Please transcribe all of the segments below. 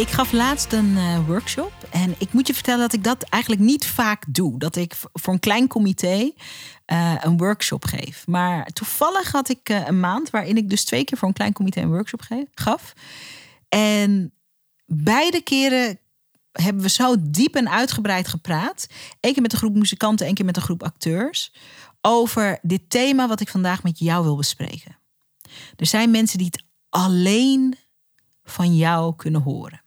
Ik gaf laatst een uh, workshop en ik moet je vertellen dat ik dat eigenlijk niet vaak doe. Dat ik voor een klein comité uh, een workshop geef. Maar toevallig had ik uh, een maand waarin ik dus twee keer voor een klein comité een workshop gaf. En beide keren hebben we zo diep en uitgebreid gepraat. Eén keer met een groep muzikanten, één keer met een groep acteurs. Over dit thema wat ik vandaag met jou wil bespreken. Er zijn mensen die het alleen van jou kunnen horen.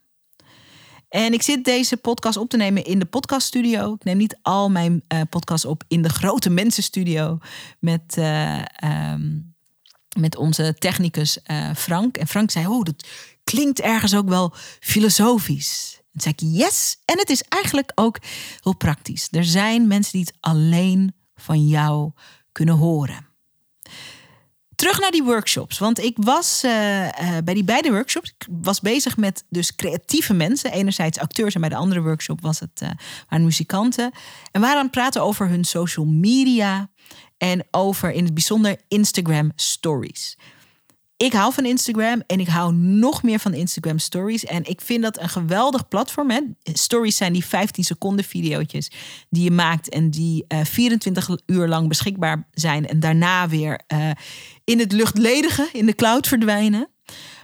En ik zit deze podcast op te nemen in de podcaststudio. Ik neem niet al mijn uh, podcasts op in de grote mensenstudio met, uh, um, met onze technicus uh, Frank. En Frank zei, oh, dat klinkt ergens ook wel filosofisch. En zei ik, yes. En het is eigenlijk ook heel praktisch. Er zijn mensen die het alleen van jou kunnen horen terug naar die workshops. Want ik was uh, uh, bij die beide workshops ik was bezig met dus creatieve mensen. Enerzijds acteurs en bij de andere workshop was het uh, waren muzikanten. En we waren aan het praten over hun social media en over in het bijzonder Instagram stories ik hou van Instagram en ik hou nog meer van Instagram Stories. En ik vind dat een geweldig platform. Stories zijn die 15 seconden video's die je maakt en die uh, eh, 24 uur lang beschikbaar zijn. En daarna weer uh, in het luchtledige, in de cloud verdwijnen.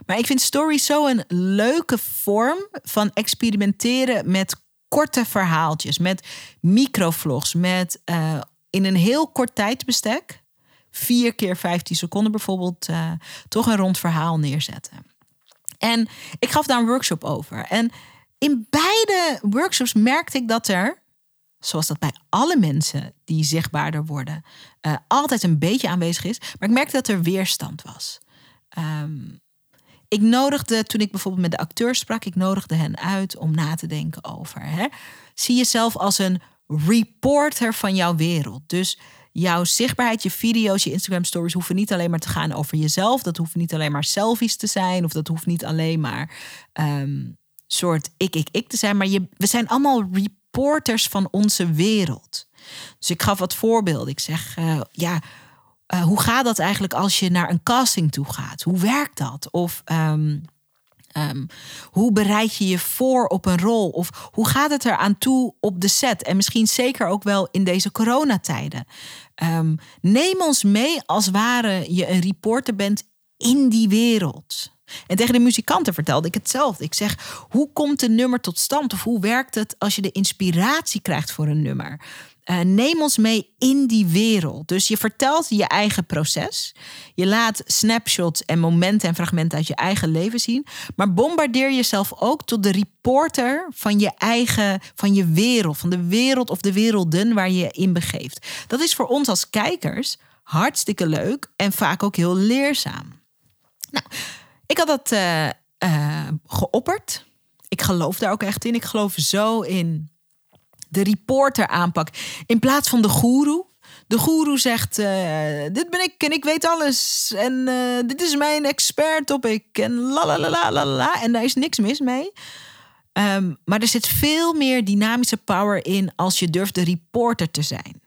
Maar ik vind Stories zo een leuke vorm van experimenteren met korte verhaaltjes, met microvlogs, met uh, in een heel kort tijdsbestek vier keer 15 seconden bijvoorbeeld uh, toch een rond verhaal neerzetten. En ik gaf daar een workshop over. En in beide workshops merkte ik dat er, zoals dat bij alle mensen die zichtbaarder worden, uh, altijd een beetje aanwezig is. Maar ik merkte dat er weerstand was. Um, ik nodigde, toen ik bijvoorbeeld met de acteurs sprak, ik nodigde hen uit om na te denken over. Hè? Zie jezelf als een reporter van jouw wereld. Dus jouw zichtbaarheid, je video's, je Instagram stories hoeven niet alleen maar te gaan over jezelf. Dat hoeven niet alleen maar selfies te zijn. Of dat hoeft niet alleen maar um, soort ik, ik, ik te zijn. Maar je, we zijn allemaal reporters van onze wereld. Dus ik gaf wat voorbeelden. Ik zeg, uh, ja, uh, hoe gaat dat eigenlijk als je naar een casting toe gaat? Hoe werkt dat? Of um, Um, hoe bereid je je voor op een rol? Of hoe gaat het eraan toe op de set? En misschien zeker ook wel in deze coronatijden. Um, neem ons mee als ware je een reporter bent in die wereld. En tegen de muzikanten vertelde ik hetzelfde. Ik zeg, hoe komt een nummer tot stand? Of hoe werkt het als je de inspiratie krijgt voor een nummer? Uh, neem ons mee in die wereld. Dus je vertelt je eigen proces. Je laat snapshots en momenten en fragmenten uit je eigen leven zien. Maar bombardeer jezelf ook tot de reporter van je eigen, van je wereld. Van de wereld of de werelden waar je in begeeft. Dat is voor ons als kijkers hartstikke leuk en vaak ook heel leerzaam. Nou, ik had dat uh, uh, geopperd. Ik geloof daar ook echt in. Ik geloof zo in de reporter aanpak. In plaats van de goeroe. De goeroe zegt: uh, Dit ben ik en ik weet alles. En uh, dit is mijn expert topic. En la la la la la. En daar is niks mis mee. Um, maar er zit veel meer dynamische power in als je durft de reporter te zijn.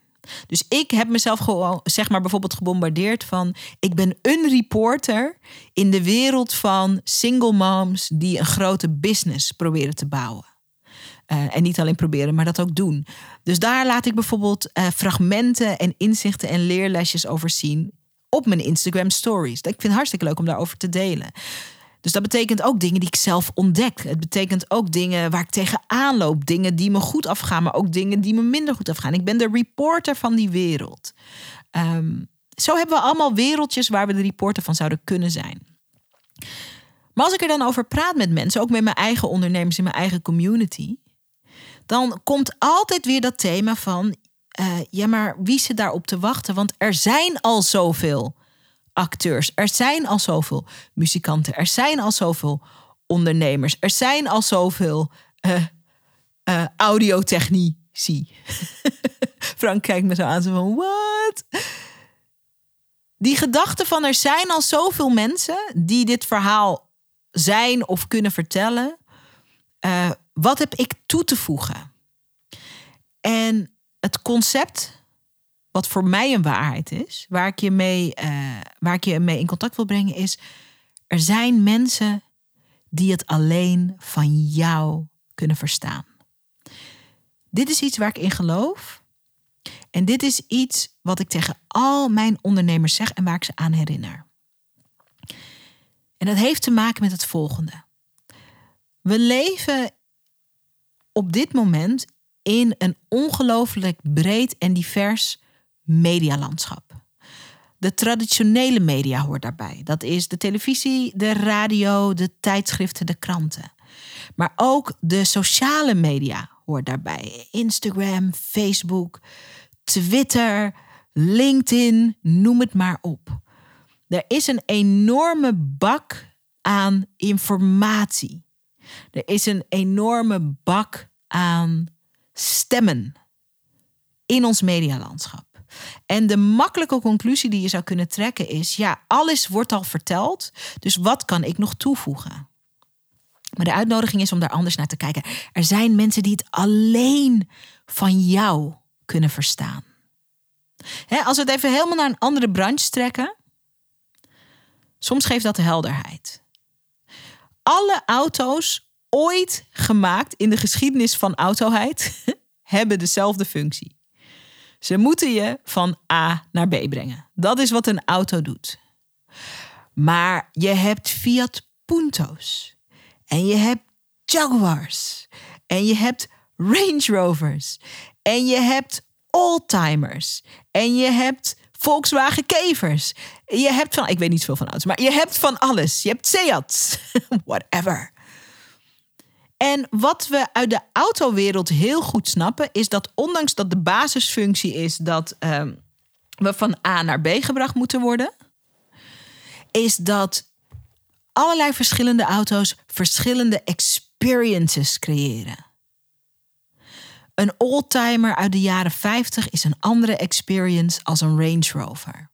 Dus ik heb mezelf gewoon, zeg maar bijvoorbeeld gebombardeerd van... ik ben een reporter in de wereld van single moms... die een grote business proberen te bouwen. Uh, en niet alleen proberen, maar dat ook doen. Dus daar laat ik bijvoorbeeld uh, fragmenten en inzichten en leerlesjes over zien op mijn Instagram stories. Ik vind het hartstikke leuk om daarover te delen. Dus dat betekent ook dingen die ik zelf ontdek. Het betekent ook dingen waar ik tegenaan loop. Dingen die me goed afgaan, maar ook dingen die me minder goed afgaan. Ik ben de reporter van die wereld. Um, zo hebben we allemaal wereldjes waar we de reporter van zouden kunnen zijn. Maar als ik er dan over praat met mensen, ook met mijn eigen ondernemers in mijn eigen community, dan komt altijd weer dat thema van, uh, ja, maar wie zit daarop te wachten? Want er zijn al zoveel acteurs, er zijn al zoveel muzikanten, er zijn al zoveel ondernemers, er zijn al zoveel uh, uh, audiotechnici. Frank kijkt me zo aan, van, what? Die gedachte van er zijn al zoveel mensen die dit verhaal zijn of kunnen vertellen. Uh, wat heb ik toe te voegen? En het concept, wat voor mij een waarheid is, waar ik je mee, uh, waar ik je mee in contact wil brengen, is: er zijn mensen die het alleen van jou kunnen verstaan. Dit is iets waar ik in geloof. En dit is iets wat ik tegen al mijn ondernemers zeg en waar ik ze aan herinner. En dat heeft te maken met het volgende. We leven op dit moment in een ongelooflijk breed en divers medialandschap. De traditionele media hoort daarbij. Dat is de televisie, de radio, de tijdschriften, de kranten. Maar ook de sociale media hoort daarbij. Instagram, Facebook, Twitter, LinkedIn, noem het maar op. Er is een enorme bak aan informatie. Er is een enorme bak aan stemmen in ons medialandschap. En de makkelijke conclusie die je zou kunnen trekken is: ja, alles wordt al verteld, dus wat kan ik nog toevoegen? Maar de uitnodiging is om daar anders naar te kijken. Er zijn mensen die het alleen van jou kunnen verstaan. als we het even helemaal naar een andere branche trekken, soms geeft dat de helderheid. Alle auto's ooit gemaakt in de geschiedenis van autoheid hebben dezelfde functie. Ze moeten je van A naar B brengen. Dat is wat een auto doet. Maar je hebt Fiat Punto's. En je hebt Jaguars. En je hebt Range Rovers. En je hebt Oldtimers. En je hebt Volkswagen Kevers. Je hebt van, ik weet niet veel van auto's, maar je hebt van alles. Je hebt Seat, whatever. En wat we uit de autowereld heel goed snappen, is dat ondanks dat de basisfunctie is dat ehm, we van A naar B gebracht moeten worden, is dat allerlei verschillende auto's verschillende experiences creëren. Een oldtimer uit de jaren 50 is een andere experience als een Range Rover.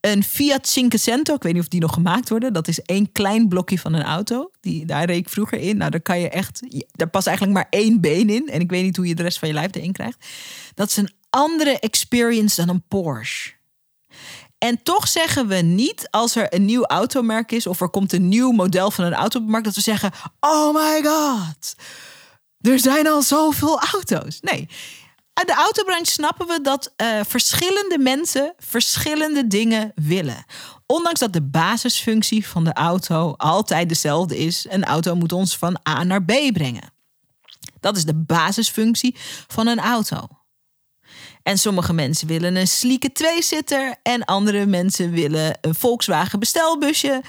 Een Fiat Cinquecento, ik weet niet of die nog gemaakt worden. Dat is één klein blokje van een auto. Die, daar reed ik vroeger in. Nou, daar kan je echt. Daar past eigenlijk maar één been in. En ik weet niet hoe je de rest van je lijf erin krijgt. Dat is een andere experience dan een Porsche. En toch zeggen we niet als er een nieuw automerk is of er komt een nieuw model van een auto op de markt dat we zeggen: Oh my god, er zijn al zoveel auto's. Nee, uit de autobranche snappen we dat uh, verschillende mensen verschillende dingen willen. Ondanks dat de basisfunctie van de auto altijd dezelfde is. Een auto moet ons van A naar B brengen. Dat is de basisfunctie van een auto. En sommige mensen willen een sleeke tweezitter en andere mensen willen een Volkswagen bestelbusje.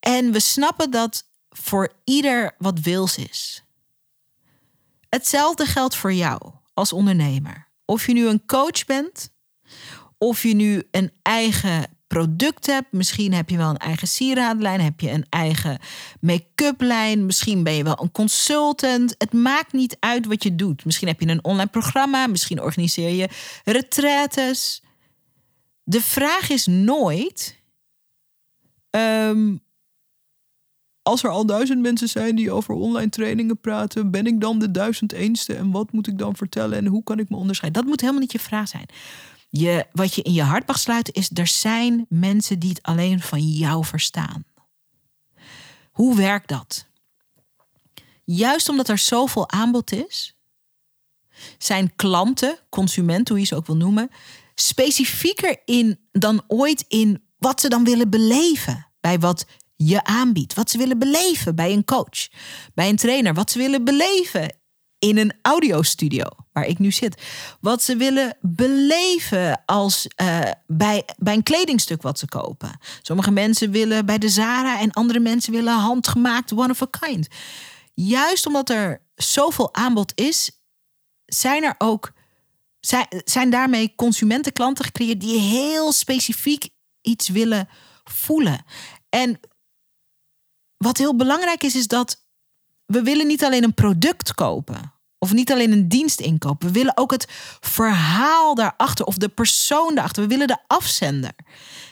En we snappen dat voor ieder wat wils is. Hetzelfde geldt voor jou als ondernemer. Of je nu een coach bent, of je nu een eigen product hebt. Misschien heb je wel een eigen sieradenlijn, heb je een eigen make-up lijn. Misschien ben je wel een consultant. Het maakt niet uit wat je doet. Misschien heb je een online programma, misschien organiseer je retraites. De vraag is nooit: ehm, als er al duizend mensen zijn die over online trainingen praten, ben ik dan de duizend eenste en wat moet ik dan vertellen en hoe kan ik me onderscheiden? Dat moet helemaal niet je vraag zijn. Je, wat je in je hart mag sluiten is, er zijn mensen die het alleen van jou verstaan. Hoe werkt dat? Juist omdat er zoveel aanbod is, zijn klanten, consumenten, hoe je ze ook wil noemen, specifieker in dan ooit in wat ze dan willen beleven bij wat je aanbiedt. Wat ze willen beleven bij een coach, bij een trainer. Wat ze willen beleven in een audiostudio waar ik nu zit. Wat ze willen beleven als uh, bij, bij een kledingstuk wat ze kopen. Sommige mensen willen bij de Zara en andere mensen willen handgemaakt one of a kind. Juist omdat er zoveel aanbod is, zijn er ook zijn, zijn daarmee consumentenklanten gecreëerd die heel specifiek iets willen voelen. En wat heel belangrijk is, is dat we willen niet alleen een product kopen Of niet alleen een dienst inkopen. We willen ook het verhaal daarachter of de persoon daarachter. We willen de afzender.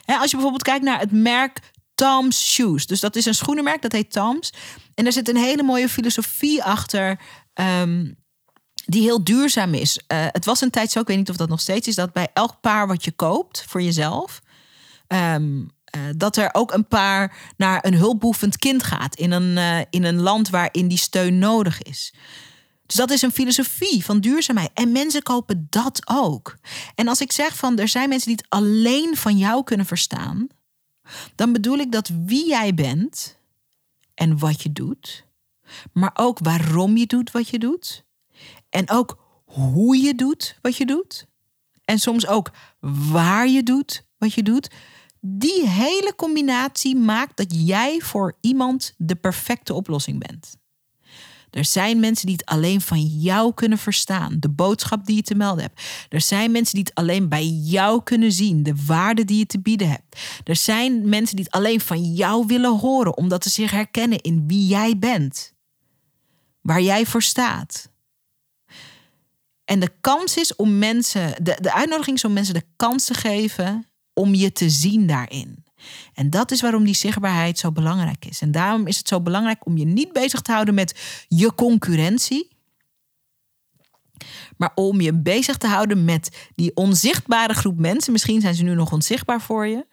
als je bijvoorbeeld kijkt naar het merk Tom's Shoes. Dus dat is een schoenenmerk, dat heet Tom's. En daar zit een hele mooie filosofie achter. Ehm, die heel duurzaam is. Uh, het was een tijd zo, ik weet niet of dat nog steeds is, dat bij elk paar wat je koopt voor jezelf, um, uh, dat er ook een paar naar een hulpbehoevend kind gaat in een, uh, in een land waarin die steun nodig is. Dus dat is een filosofie van duurzaamheid. En mensen kopen dat ook. En als ik zeg van er zijn mensen die het alleen van jou kunnen verstaan, dan bedoel ik dat wie jij bent en wat je doet, maar ook waarom je doet wat je doet, en ook hoe je doet wat je doet, en soms ook waar je doet wat je doet, die hele combinatie maakt dat jij voor iemand de perfecte oplossing bent. Er zijn mensen die het alleen van jou kunnen verstaan, de boodschap die je te melden hebt. Er zijn mensen die het alleen bij jou kunnen zien, de waarde die je te bieden hebt. Er zijn mensen die het alleen van jou willen horen, omdat ze zich herkennen in wie jij bent, waar jij voor staat. En de kans is om mensen, de, de uitnodiging is om mensen de kans te geven om je te zien daarin. En dat is waarom die zichtbaarheid zo belangrijk is. En daarom is het zo belangrijk om je niet bezig te houden met je concurrentie. Maar om je bezig te houden met die onzichtbare groep mensen. Misschien zijn ze nu nog onzichtbaar voor je.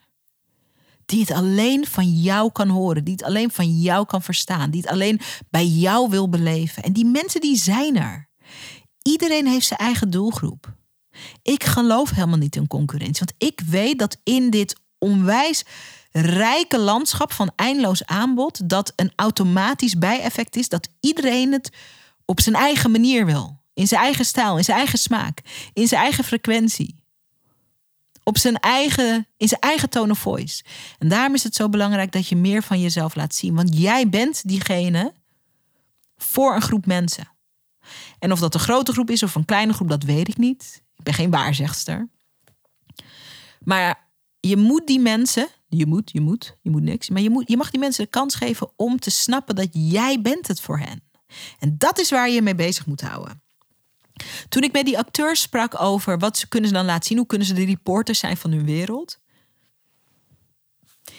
Die het alleen van jou kan horen. Die het alleen van jou kan verstaan. Die het alleen bij jou wil beleven. En die mensen die zijn er. Iedereen heeft zijn eigen doelgroep. Ik geloof helemaal niet in concurrentie. Want ik weet dat in dit onwijs rijke landschap van eindeloos aanbod, dat een automatisch bijeffect is dat iedereen het op zijn eigen manier wil. In zijn eigen stijl, in zijn eigen smaak, in zijn eigen frequentie. Op zijn eigen, in zijn eigen tone of voice. En daarom is het zo belangrijk dat je meer van jezelf laat zien. Want jij bent diegene voor een groep mensen. En of dat een grote groep is of een kleine groep, dat weet ik niet. Ik ben geen waarzegster. Maar je moet die mensen, je moet, je moet, je moet niks, maar je, moet, je mag die mensen de kans geven om te snappen dat jij bent het voor hen. En dat is waar je mee bezig moet houden. Toen ik met die acteurs sprak over wat ze kunnen ze dan laten zien, hoe kunnen ze de reporters zijn van hun wereld.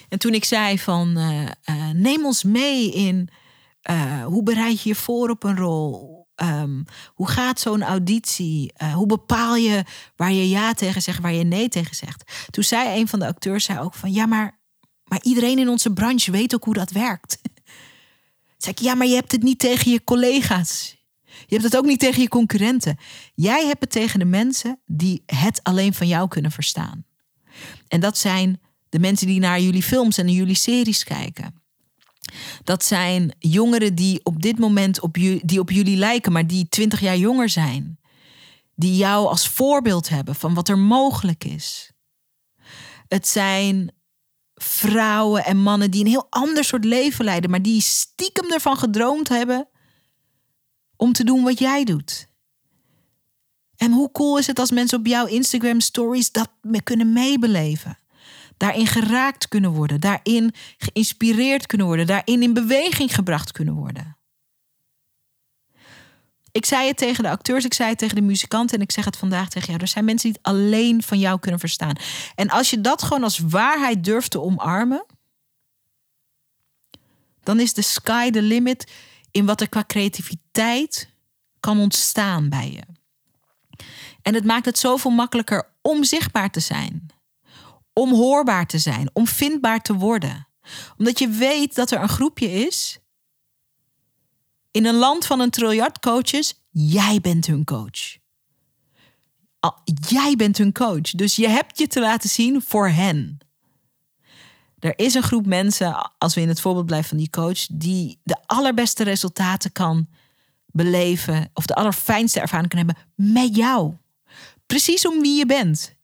En toen ik zei van uh, uh, neem ons mee in uh, hoe bereid je je voor op een rol? Um, hoe gaat zo'n auditie? Uh, hoe bepaal je waar je ja tegen zegt, waar je nee tegen zegt? Toen zei een van de acteurs zei ook van ja, maar, maar iedereen in onze branche weet ook hoe dat werkt. zei ik ja, maar je hebt het niet tegen je collega's. Je hebt het ook niet tegen je concurrenten. Jij hebt het tegen de mensen die het alleen van jou kunnen verstaan. En dat zijn de mensen die naar jullie films en jullie series kijken. Dat zijn jongeren die op dit moment op, die op jullie lijken, maar die twintig jaar jonger zijn. Die jou als voorbeeld hebben van wat er mogelijk is. Het zijn vrouwen en mannen die een heel ander soort leven leiden, maar die stiekem ervan gedroomd hebben om te doen wat jij doet. En hoe cool is het als mensen op jouw Instagram stories dat kunnen meebeleven? Daarin geraakt kunnen worden, daarin geïnspireerd kunnen worden, daarin in beweging gebracht kunnen worden. Ik zei het tegen de acteurs, ik zei het tegen de muzikanten en ik zeg het vandaag tegen jou. Er zijn mensen die het alleen van jou kunnen verstaan. En als je dat gewoon als waarheid durft te omarmen, dan is de sky the limit in wat er qua creativiteit kan ontstaan bij je. En het maakt het zoveel makkelijker om zichtbaar te zijn om hoorbaar te zijn, om vindbaar te worden. Omdat je weet dat er een groepje is in een land van een triljard coaches. Jij bent hun coach. Jij bent hun coach. Dus je hebt je te laten zien voor hen. Er is een groep mensen, als we in het voorbeeld blijven van die coach, die de allerbeste resultaten kan beleven of de allerfijnste ervaring kan hebben met jou. Precies om wie je bent.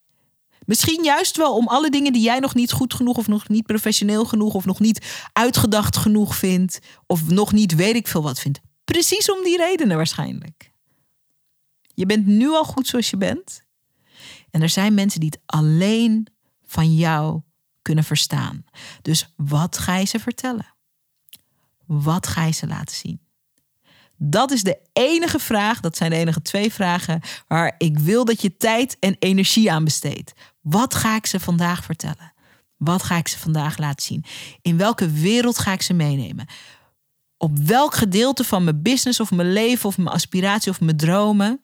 Misschien juist wel om alle dingen die jij nog niet goed genoeg of nog niet professioneel genoeg of nog niet uitgedacht genoeg vindt of nog niet weet ik veel wat vindt. Precies om die redenen waarschijnlijk. Je bent nu al goed zoals je bent. En er zijn mensen die het alleen van jou kunnen verstaan. Dus wat ga je ze vertellen? Wat ga je ze laten zien? Dat is de enige vraag, dat zijn de enige twee vragen waar ik wil dat je tijd en energie aan besteedt. Wat ga ik ze vandaag vertellen? Wat ga ik ze vandaag laten zien? In welke wereld ga ik ze meenemen? Op welk gedeelte van mijn business of mijn leven of mijn aspiratie of mijn dromen?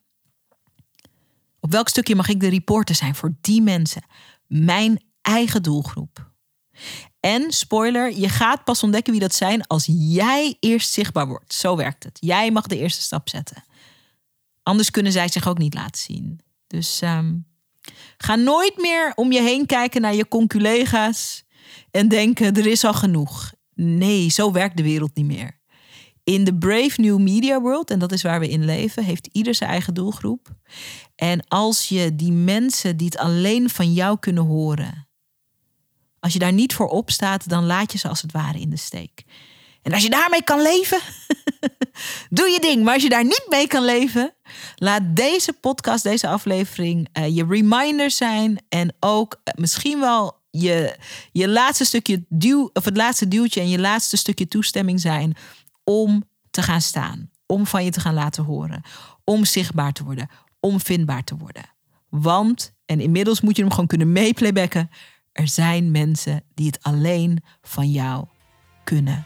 Op welk stukje mag ik de reporter zijn voor die mensen? Mijn eigen doelgroep. En spoiler, je gaat pas ontdekken wie dat zijn als jij eerst zichtbaar wordt. Zo werkt het. Jij mag de eerste stap zetten. Anders kunnen zij zich ook niet laten zien. Dus ehm, ga nooit meer om je heen kijken naar je conculega's en denken er is al genoeg. Nee, zo werkt de wereld niet meer. In de Brave New Media World, en dat is waar we in leven, heeft ieder zijn eigen doelgroep. En als je die mensen die het alleen van jou kunnen horen, als je daar niet voor opstaat, dan laat je ze als het ware in de steek. En als je daarmee kan leven, doe je ding. Maar als je daar niet mee kan leven, laat deze podcast, deze aflevering uh, je reminder zijn. En ook uh, misschien wel je, je laatste stukje duw, of het laatste duwtje en je laatste stukje toestemming zijn om te gaan staan. Om van je te gaan laten horen. Om zichtbaar te worden. Om vindbaar te worden. Want, en inmiddels moet je hem gewoon kunnen meeplaybacken. Er zijn mensen die het alleen van jou kunnen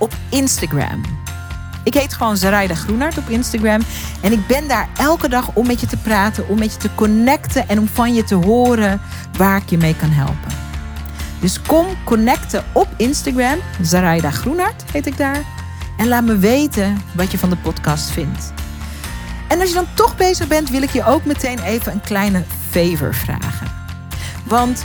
op Instagram. Ik heet gewoon Zaraida Groenart op Instagram. En ik ben daar elke dag om met je te praten, om met je te connecten en om van je te horen waar ik je mee kan helpen. Dus kom connecten op Instagram. Zaraida Groenart heet ik daar. En laat me weten wat je van de podcast vindt. En als je dan toch bezig bent, wil ik je ook meteen even een kleine favor vragen. Want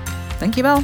Dankjewel.